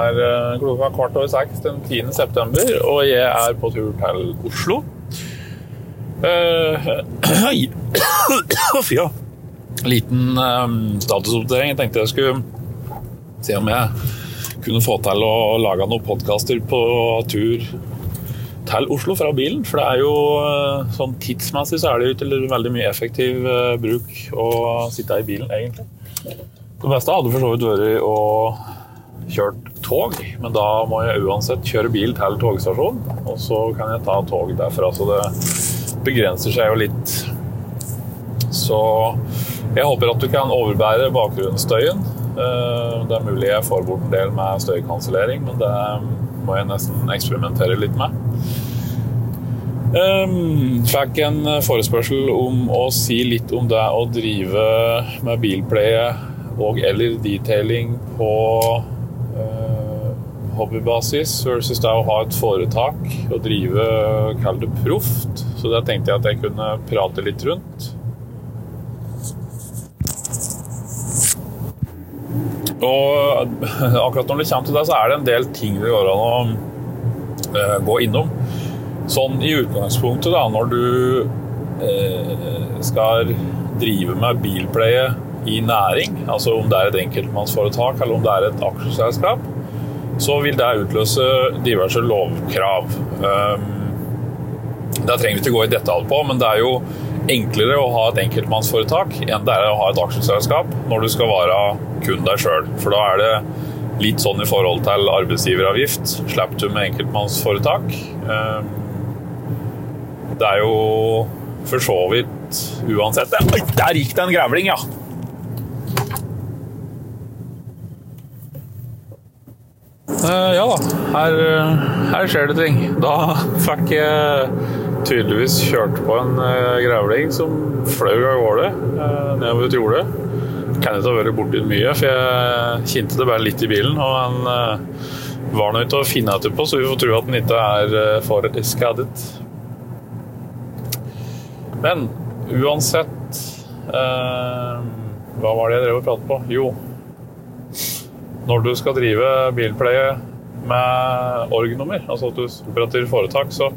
er eh, klokka kvart over seks den 10. september, og jeg er på tur til Oslo. Hei! Fy ja. Liten eh, statusoppdatering. Jeg tenkte jeg skulle se om jeg kunne få til å lage noen podkaster på tur til Oslo fra bilen. For det er jo eh, sånn tidsmessig så er det jo til veldig mye effektiv eh, bruk å sitte i bilen, egentlig. Det beste hadde for så vidt vært å kjørt tog, men da må jeg uansett kjøre bil til togstasjonen, og så kan jeg ta tog derfra. Så det begrenser seg jo litt. Så jeg håper at du kan overbære bakgrunnsstøyen. Eh, Det er mulig jeg får bort en del med støykansellering, men det må jeg nesten eksperimentere litt med. Um, fikk en forespørsel om å si litt om det å drive med bilpleie og eller detailing på hobbybasis versus det å ha et foretak og drive, kall det proft. Så det tenkte jeg at jeg kunne prate litt rundt. Og akkurat når det kommer til det, så er det en del ting det går an å eh, gå innom. Sånn i utgangspunktet, da, når du eh, skal drive med bilpleie i næring, altså om det er et enkeltmannsforetak eller om det er et aksjeselskap, så vil det utløse diverse lovkrav. Um, det trenger vi ikke gå i detalj på, men det er jo enklere å ha et enkeltmannsforetak enn det er å ha et aksjeselskap når du skal være kun deg sjøl. For da er det litt sånn i forhold til arbeidsgiveravgift. Slipper du med enkeltmannsforetak. Um, det er jo for så vidt uansett Oi, der gikk det en grevling, ja! Ja da, her, her skjer det ting. Da fikk jeg tydeligvis kjørt på en uh, grevling som fløy av gårde nedover et jorde. Kan ikke ha vært borti mye, for jeg kjente det bare litt i bilen. Og han var nødt til å finne etterpå, så vi får tro at den ikke er for skadet. Men uansett Hva var det jeg drev og pratet på? Jo, når du skal drive bilpleie med org-nummer, altså at du operativ foretak, så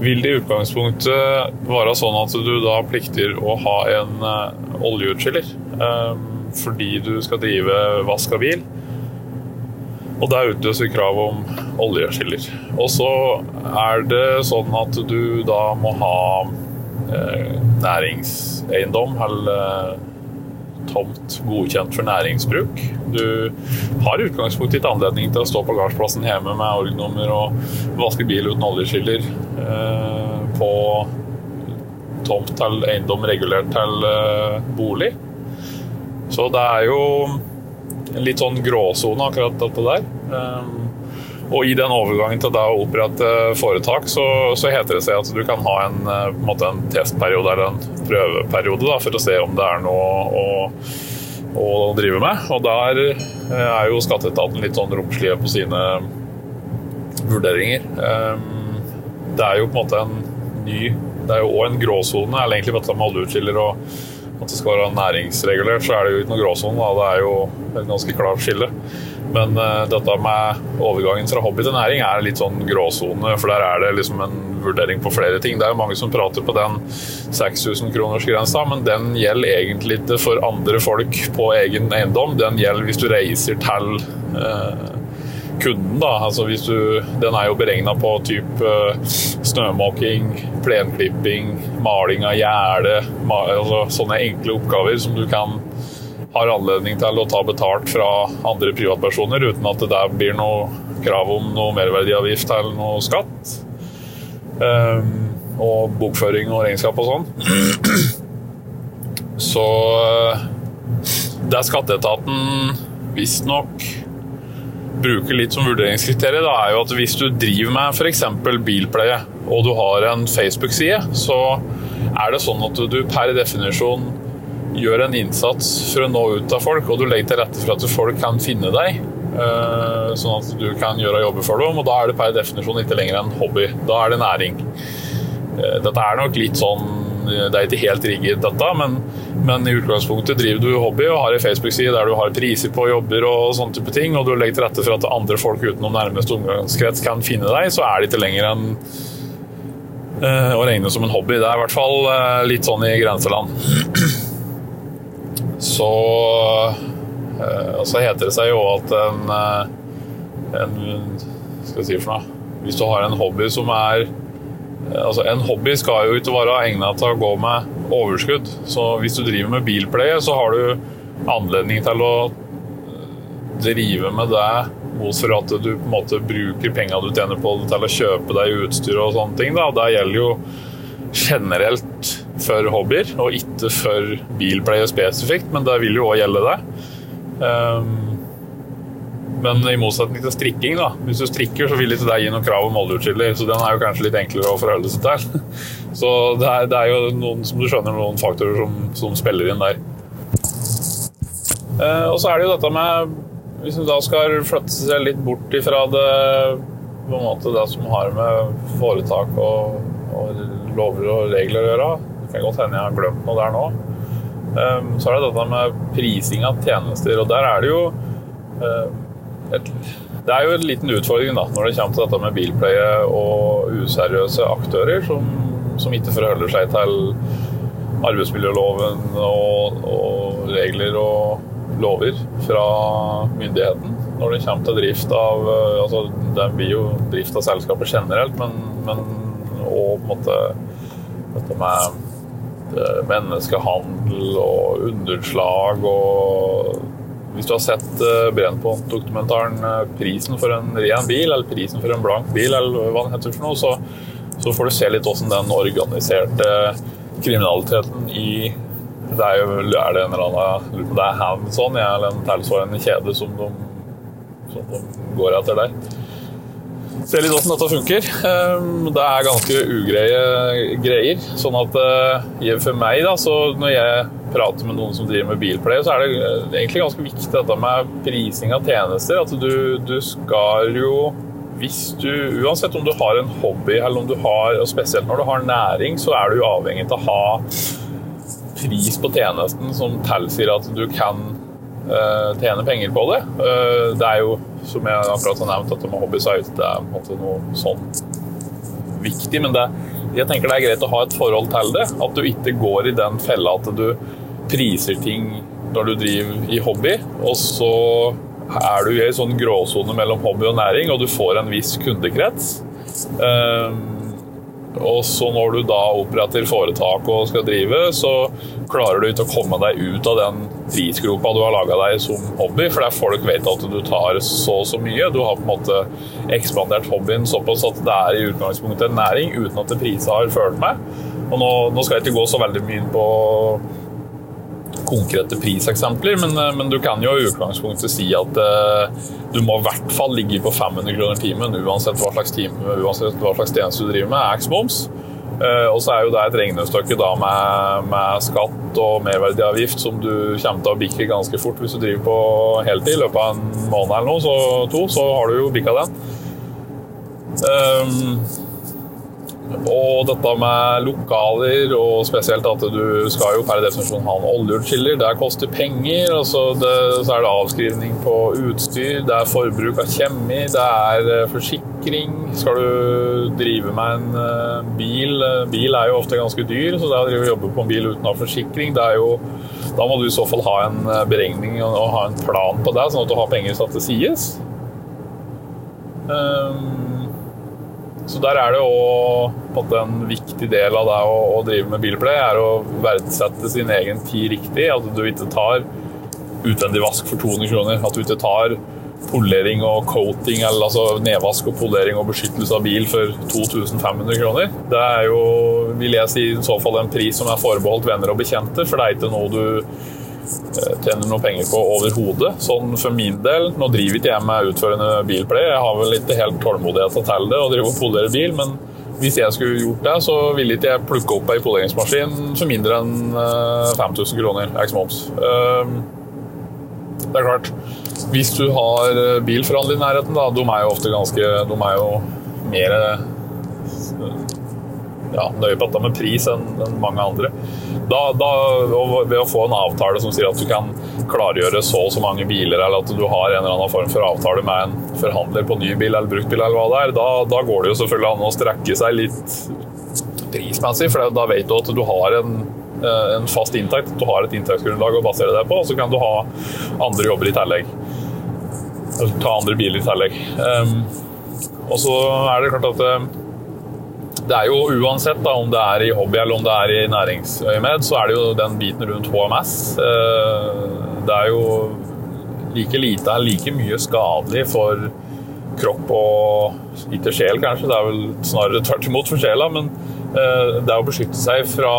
vil det i utgangspunktet være sånn at du da plikter å ha en uh, oljeutskiller. Uh, fordi du skal drive vask av bil. Og det utløser krav om oljeskiller. Og så er det sånn at du da må ha uh, næringseiendom eller tomt godkjent for næringsbruk. Du har i utgangspunktet ikke anledning til å stå på gardsplassen hjemme med orgnummer og vaske bil uten oljeskiller eh, på tomt til eiendom regulert til eh, bolig. Så det er jo en litt sånn gråsone, akkurat dette der. Eh, og i den overgangen til å opprette foretak, så, så, heter det seg at du kan ha en, en, en testperiode eller en prøveperiode da, for å se om det er noe å, å drive med. Og der er jo skatteetaten litt sånn romslige på sine vurderinger. Det er jo på en måte en ny Det er jo òg en gråsone, eller egentlig dette med oljeutskiller og at det skal være næringsregulert, så er det jo ikke noe gråsone. Det er jo et ganske klart skille. Men uh, dette med overgangen fra hobby til næring er litt sånn gråsone, for der er det liksom en vurdering på flere ting. Det er jo mange som prater på den 6000 kroners grensa, men den gjelder egentlig ikke for andre folk på egen eiendom. Den gjelder hvis du reiser til uh, kunden, da. Altså hvis du, den er jo beregna på type uh, snømåking, plenklipping, maling av gjerde, altså sånne enkle oppgaver som du kan har anledning til å ta betalt fra andre privatpersoner uten at det der blir noe krav om noe merverdiavgift eller noe skatt. Um, og bokføring og regnskap og sånn. Så det skatteetaten visstnok bruker litt som vurderingskriterium, da, er jo at hvis du driver med f.eks. bilpleie, og du har en Facebook-side, så er det sånn at du per definisjon gjør en innsats for å nå ut av folk, og du legger til rette for at folk kan finne deg. Sånn at du kan gjøre jobber for dem, og da er det per definisjon ikke lenger en hobby. Da er det næring. Dette er nok litt sånn Det er ikke helt rigget, dette, men Men i utgangspunktet driver du hobby og har en Facebook-side der du har priser på jobber og sånne type ting, og du legger til rette for at andre folk utenom nærmeste omgangskrets kan finne deg, så er det ikke lenger en å regne som en hobby. Det er i hvert fall litt sånn i grenseland. Så uh, så heter det seg jo at en, en Skal jeg si for noe Hvis du har en hobby som er Altså, en hobby skal jo ikke være egnet til å gå med overskudd. Så hvis du driver med bilpleie, så har du anledning til å drive med det mot for at du på en måte bruker pengene du tjener på det til å kjøpe deg utstyr og sånne ting. Da. Det gjelder jo generelt for hobbyer, og ikke for bilpleie spesifikt, men det vil jo òg gjelde det. Um, men i motsetning til strikking, da. Hvis du strikker, så vil ikke det gi noe krav om oljeutskiller, så den er jo kanskje litt enklere å forholde seg til. Så det er, det er jo noen, som du skjønner, noen faktorer som, som spiller inn der. Eh, og så er det jo dette med Hvis du da skal flytte seg litt bort ifra det på en måte det som har med foretak og, og lover og regler å gjøre Det kan godt hende jeg har glemt noe der nå. Eh, så er det dette med prising av tjenester, og der er det jo eh, et, det er jo en liten utfordring da, når det kommer til dette med bilpleie og useriøse aktører som, som ikke forholder seg til arbeidsmiljøloven og, og, regler og lover fra myndigheten når det kommer til drift av altså Det blir jo drift av selskapet generelt, men, men og på en måte dette med eh, menneskehandel og underslag og hvis du har sett uh, Brennpunkt-dokumentaren uh, 'Prisen for en ren bil', eller 'Prisen for en blank bil', eller hva den heter for noe, så, så får du se litt hvordan den organiserte kriminaliteten i det er jo er det en eller annen det er Hanson eller en tilsvarende kjede som de, som de går etter der. Se litt åssen dette funker. Ehm, det er ganske ugreie greier. Sånn at eh, for meg, da, så når jeg prater med noen som driver med bilplay, så er det eh, egentlig ganske viktig dette med prising av tjenester. At du, du skal jo hvis du, Uansett om du har en hobby, eller om du har, og spesielt når du har næring, så er du avhengig av å ha pris på tjenesten som tilsier at du kan tjene penger på det. Uh, det er jo, som jeg akkurat har nevnt, at med hobbysite det er på en måte noe sånn viktig, men det, jeg tenker det er greit å ha et forhold til det. At du ikke går i den fella at du priser ting når du driver i hobby, og så er du i en sånn gråsone mellom hobby og næring, og du får en viss kundekrets. Um, og så når du da oppretter foretak og skal drive, så klarer du ikke å komme deg ut av den prisgropa du har laga deg som hobby, for der folk vet at du tar så og så mye. Du har på en måte ekspandert hobbyen såpass at det er i utgangspunktet en næring uten at prisa har ført med. Og nå, nå skal jeg ikke gå så veldig mye på konkrete priseksempler, men, eh, men, du kan jo i utgangspunktet si at uh, du må i hvert fall ligge på 500 kroner timen uansett hva slags, time, uansett hva slags tjeneste du driver med, er X-moms. Uh, og så er jo det et regnestykke med, med, skatt og merverdiavgift som du kommer til å bikke ganske fort hvis du driver på heltid. I løpet av en måned eller noe, så to, så har du jo bikka den. Um, og dette med lokaler, og spesielt at du skal jo per definisjon ha en oljeutskiller. Det koster penger. og så, det, så er det avskrivning på utstyr, det er forbruk av kjemi, det er eh, forsikring. Skal du drive med en eh, bil eh, Bil er jo ofte ganske dyr, så det å drive og jobbe på en bil uten å ha forsikring, det er jo Da må du i så fall ha en beregning og ha en plan på det, sånn at du har penger satt til sides. Um, så der er det òg en viktig del av det å, å drive med bilplay, er å verdsette sin egen tid riktig. At du ikke tar utvendig vask for 200 kroner. At du ikke tar polering og coating, eller altså nedvask og polering og beskyttelse av bil for 2500 kroner. Det er jo, vil jeg si, i så fall en pris som er forbeholdt venner og bekjente, for det er ikke noe du Eh, tjener noe penger på overhodet. Sånn for min del, nå driver ikke jeg med utførende bilpleie, jeg har vel ikke helt tålmodighet til det og drive og polere bil, men hvis jeg skulle gjort det, så ville ikke jeg plukke opp ei poleringsmaskin for mindre enn 5000 eh, kroner x moms. Ehm, det er klart, hvis du har bil foran i nærheten, da, de er jo ofte ganske De er jo mer ja, nøye på dette med pris enn en mange andre. Da, da, ved å få en avtale som sier at du kan klargjøre så og så mange biler, eller at du har en eller annen form for avtale med en forhandler på ny bil eller bruktbil, eller hva det er, da, da går det jo selvfølgelig an å strekke seg litt prismessig, for da vet du at du har en, eh, en fast inntekt. Du har et inntektsgrunnlag å basere deg på, og så kan du ha andre jobber i tillegg. Ta andre biler i tillegg. Um, og så er det klart at eh, det er jo uansett da, om det er i hobby eller om det er i næringsøyemed, så er det jo den biten rundt HMS. Eh, det er jo like lite er like mye skadelig for kropp og ikke sjel, kanskje. Det er vel snarere tvert imot for sjela, men det er å beskytte seg fra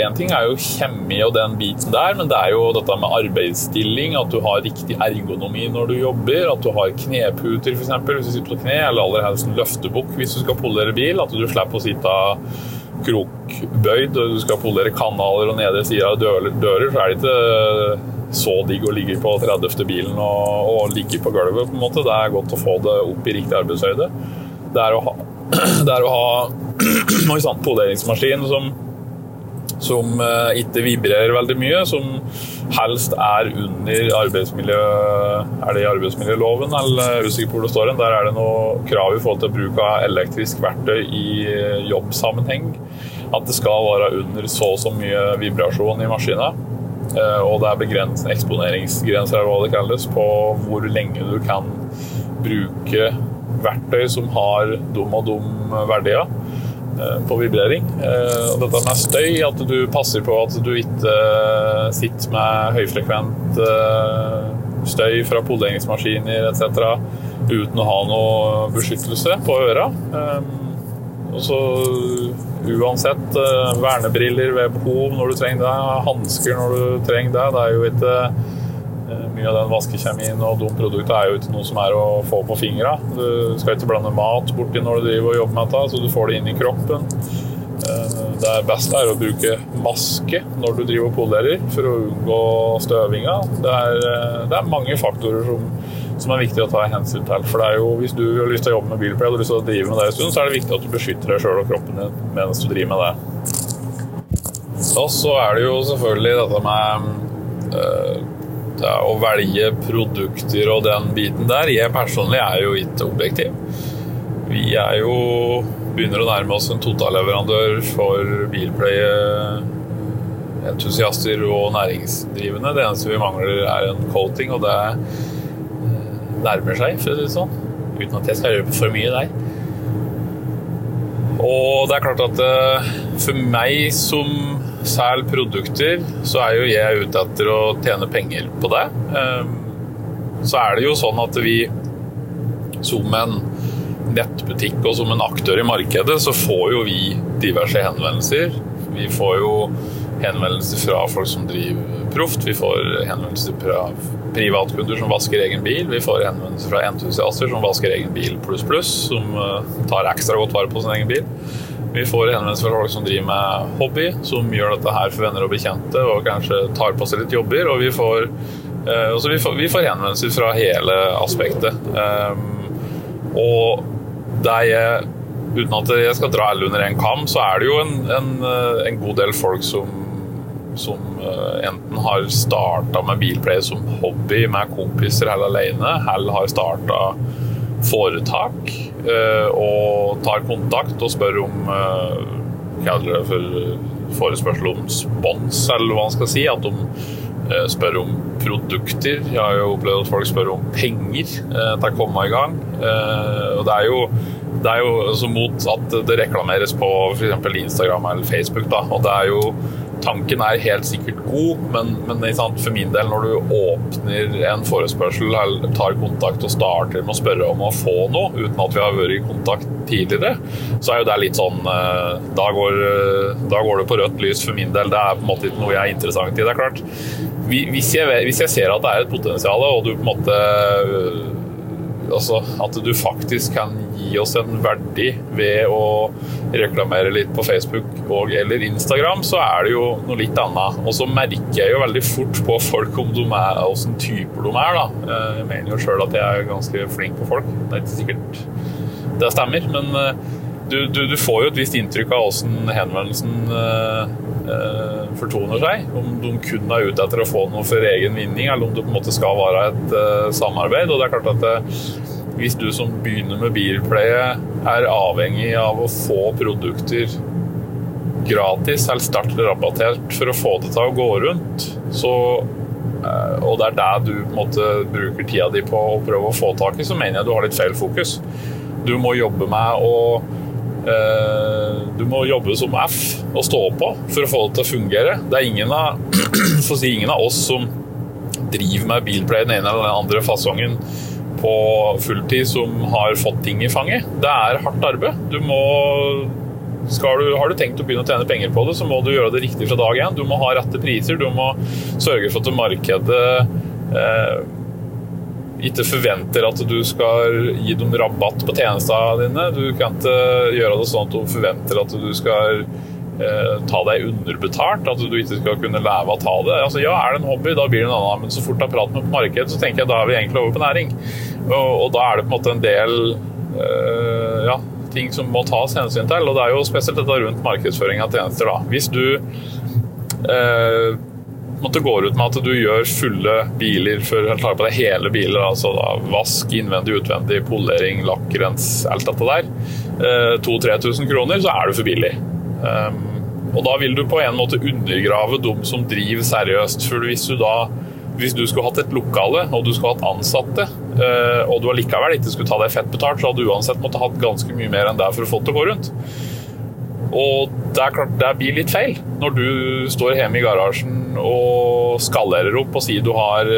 Én ting er jo kjemi og den biten der, men det er jo dette med arbeidsstilling, at du har riktig ergonomi når du jobber, at du har kneputer f.eks. hvis du sitter på kne, eller aller helst en løftebukk hvis du skal polere bil, at du slipper å sitte krokbøyd og du skal polere kanaler og nedre sider av dører, dører, så er det ikke så digg å ligge på 30. bilen og, og ligge på gulvet. på en måte. Det er godt å få det opp i riktig arbeidshøyde. Det er å ha, det er å ha sann, poleringsmaskin som, som eh, ikke vibrerer veldig mye, som helst er under arbeidsmiljø... Er det i arbeidsmiljøloven, eller er usikker på hvor det står hen. Der er det noe krav i forhold til bruk av elektrisk verktøy i jobbsammenheng. At det skal være under så og så mye vibrasjon i maskina. Eh, Og det er begrensende eksponeringsgrenser, eller hva det kalles, på hvor lenge du kan bruke verktøy som har dum og dum verdier eh, på vibrering. Eh, dette med støy, at du passer på at du ikke sitter med høyfrekvent eh, støy fra poleringsmaskiner etc. uten å ha noe beskyttelse på øra. Eh, Og så uansett eh, vernebriller ved behov når du trenger det, hansker når du trenger det. Det er jo ikke eh, mye av den vaskekjemien og de produktene er jo ikke noe som er å få på fingra. Du skal ikke blande mat borti når du driver og jobber med dette, så du får det inn i kroppen. Eh, Det beste er å bruke maske når du driver og polerer, for å unngå støvinga. Det er, eh, det er mange faktorer som, som er viktig å ta hensyn til. For det er jo, hvis du har lyst til å jobbe med bilpleie og lyst til å drive med det en stund, så er det viktig at du beskytter deg sjøl og kroppen din mens du driver med det. Og så er det jo selvfølgelig dette med eh, å velge produkter og den biten der. Jeg personlig er jo ikke objektiv. Vi er jo begynner å nærme oss en totalleverandør for bilpleieentusiaster og næringsdrivende. Det eneste vi mangler er en coating, og det nærmer seg, for å si det sånn. Uten at jeg skal røpe for mye der. Og det er klart at eh, for meg som selger produkter, så er jo jeg ute etter å tjene penger på det. Eh, Så er det jo sånn at vi som en nettbutikk og som en aktør i markedet, så får jo vi diverse henvendelser. Vi får jo henvendelser fra folk som driver proft. Vi får henvendelser fra privatkunder som vasker egen bil. Vi får henvendelser fra entusiaster som vasker egen bil pluss pluss, som eh, tar ekstra godt vare på sin egen bil. Vi får henvendelser fra folk som driver med hobby, som gjør dette her for venner og bekjente og kanskje tar på seg litt jobber. Og vi får, eh, også vi får, vi får henvendelser fra hele aspektet. Um, og det er, uten at jeg skal dra alle under en kam, så er det jo en, en, eh, en god del folk som, som eh, enten har starta med bilplay som hobby med kompiser eller alene, eller har starta foretak eh, og tar kontakt og spør om eh, kaller det for forespørsel om spons, eller hva man skal si. At de eh, spør om produkter. Jeg har jo opplevd at folk spør om penger til å komme i gang. Og det er jo, det er jo altså mot at det reklameres på f.eks. Instagram eller Facebook. Da. Og det er jo Tanken er helt sikkert god, men, men for min del, når du åpner en forespørsel eller tar kontakt og starter med å spørre om å få noe, uten at vi har vært i kontakt tidligere, så er jo det litt sånn eh, Da går, eh, da går det på rødt lys for min del. Det er på en måte ikke noe jeg er interessant i. Det er klart, hvis jeg, hvis jeg ser at det er et potensial, og du på en måte Altså at du faktisk kan gi oss en verdi ved å reklamere litt på Facebook og eller Instagram, så er det jo noe litt annet. Og så merker jeg jo veldig fort på folk om de er, åssen typer de er. da. Eh, Jeg mener jo sjøl at jeg er ganske flink på folk. Det er ikke sikkert det stemmer, men, eh, du, du, du, får jo et visst inntrykk av åssen henvendelsen eh, eh, fortoner seg. Om de kun er ute etter å få noe for egen vinning, eller om det på en måte skal være et eh, samarbeid. Og det er klart at det, eh, hvis du som begynner med bilpleie, er avhengig av å få produkter gratis eller sterkt rabattert for å få det til å gå rundt, så eh, og det er der du måte, bruker tida di på å prøve å få tak i, så mener jeg du har litt feil fokus. Du må jobbe med å Du må jobbe som F og stå på for å få det til å fungere. Det er ingen av, si, ingen av oss som driver med bilplay den ene eller den andre fasongen på fulltid som har fått ting i fanget. Det er hardt arbeid. Du må du, har du tenkt å begynne å tjene penger på det, så må du gjøre det riktig fra dag én. Du må ha rette priser, du må sørge for at markedet eh, ikke forventer at du skal gi dem rabatt på tjenestene dine. Du kan ikke gjøre det sånn at de forventer at du skal eh, ta deg underbetalt, at du ikke skal kunne leve av å ta det. Altså, ja, er det en hobby, da blir det en annen, men så fort det er prat med på marked, så tenker jeg da er vi egentlig over på næring. Og, og da er det på en måte en del eh, ja, ting som må tas hensyn til. Og det er jo spesielt dette rundt markedsføring av tjenester. Da. Hvis du eh, måtte går ut med at du gjør fulle biler for på deg hele biler, altså da, vask innvendig, utvendig, polering, lakkrens, alt dette der, eh, 2000-3000 kroner, så er du for billig. Um, og da vil du på en måte undergrave dem som driver seriøst. For hvis du da hvis du skulle hatt et lokale og du skulle hatt ansatte, eh, og du allikevel ikke skulle ta deg fett betalt, så hadde du uansett måttet hatt ganske mye mer enn det for å få det til å gå rundt. Og det er klart det blir litt feil når du står hjemme i garasjen og skalerer opp og sier du har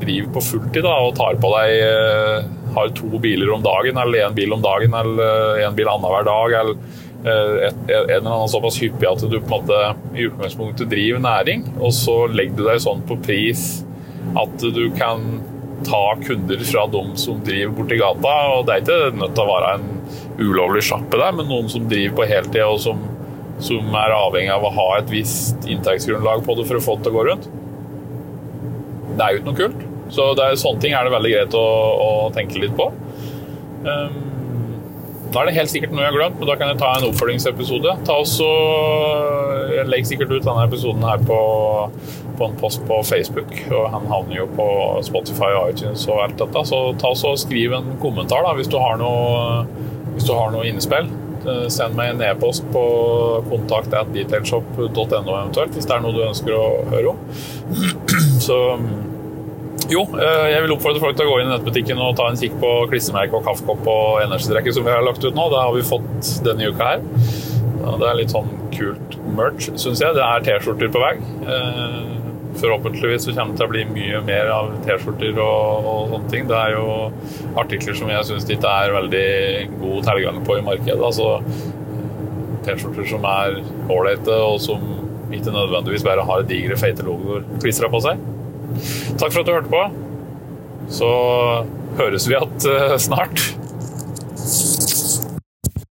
driv på fulltid da, og tar på deg eh, har to biler om dagen, eller én bil om dagen, eller én bil annenhver dag. eller et, en eller annen såpass hyppig at du på en måte i utgangspunktet driver næring, og så legger du deg sånn på pris at du kan ta kunder fra dem som driver borti gata. og Det er ikke nødt til å være en ulovlig sjappe der, men noen som driver på heltid og som, som, er avhengig av å ha et visst inntektsgrunnlag på det for å få det til å gå rundt. Det er jo ikke noe kult. Så er, sånne ting er det veldig greit å, å tenke litt på. Um, da er det helt sikkert noe jeg har glemt, men da kan jeg ta en oppfølgingsepisode. Ta også, Jeg legger sikkert ut denne episoden her på, på, en post på Facebook, og han havner jo på Spotify og iTunes og alt dette. Så ta også skriv en kommentar da, hvis du har noe hvis du har noe innspill, eh, send meg en e-post på kontakt.detailshop.no eventuelt, hvis det er noe du ønsker å høre om. Så jo, eh, jeg vil oppfordre folk til å gå inn i nettbutikken og ta en kikk på klissemerke og kaffekopp og energidrikke som vi har lagt ut nå. Det har vi fått denne uka her. Det er litt sånn kult merch, syns jeg. Det er T-skjorter på vei. Eh, forhåpentligvis så kommer det til å bli mye mer av T-skjorter og, og, sånne ting. Det er jo artikler som jeg syns ikke er veldig god tilgang på i markedet. Altså T-skjorter som er ålreite, og som ikke nødvendigvis bare har digre, feite logoer klistra på seg. Takk for at du hørte på. Så høres vi igjen eh, snart.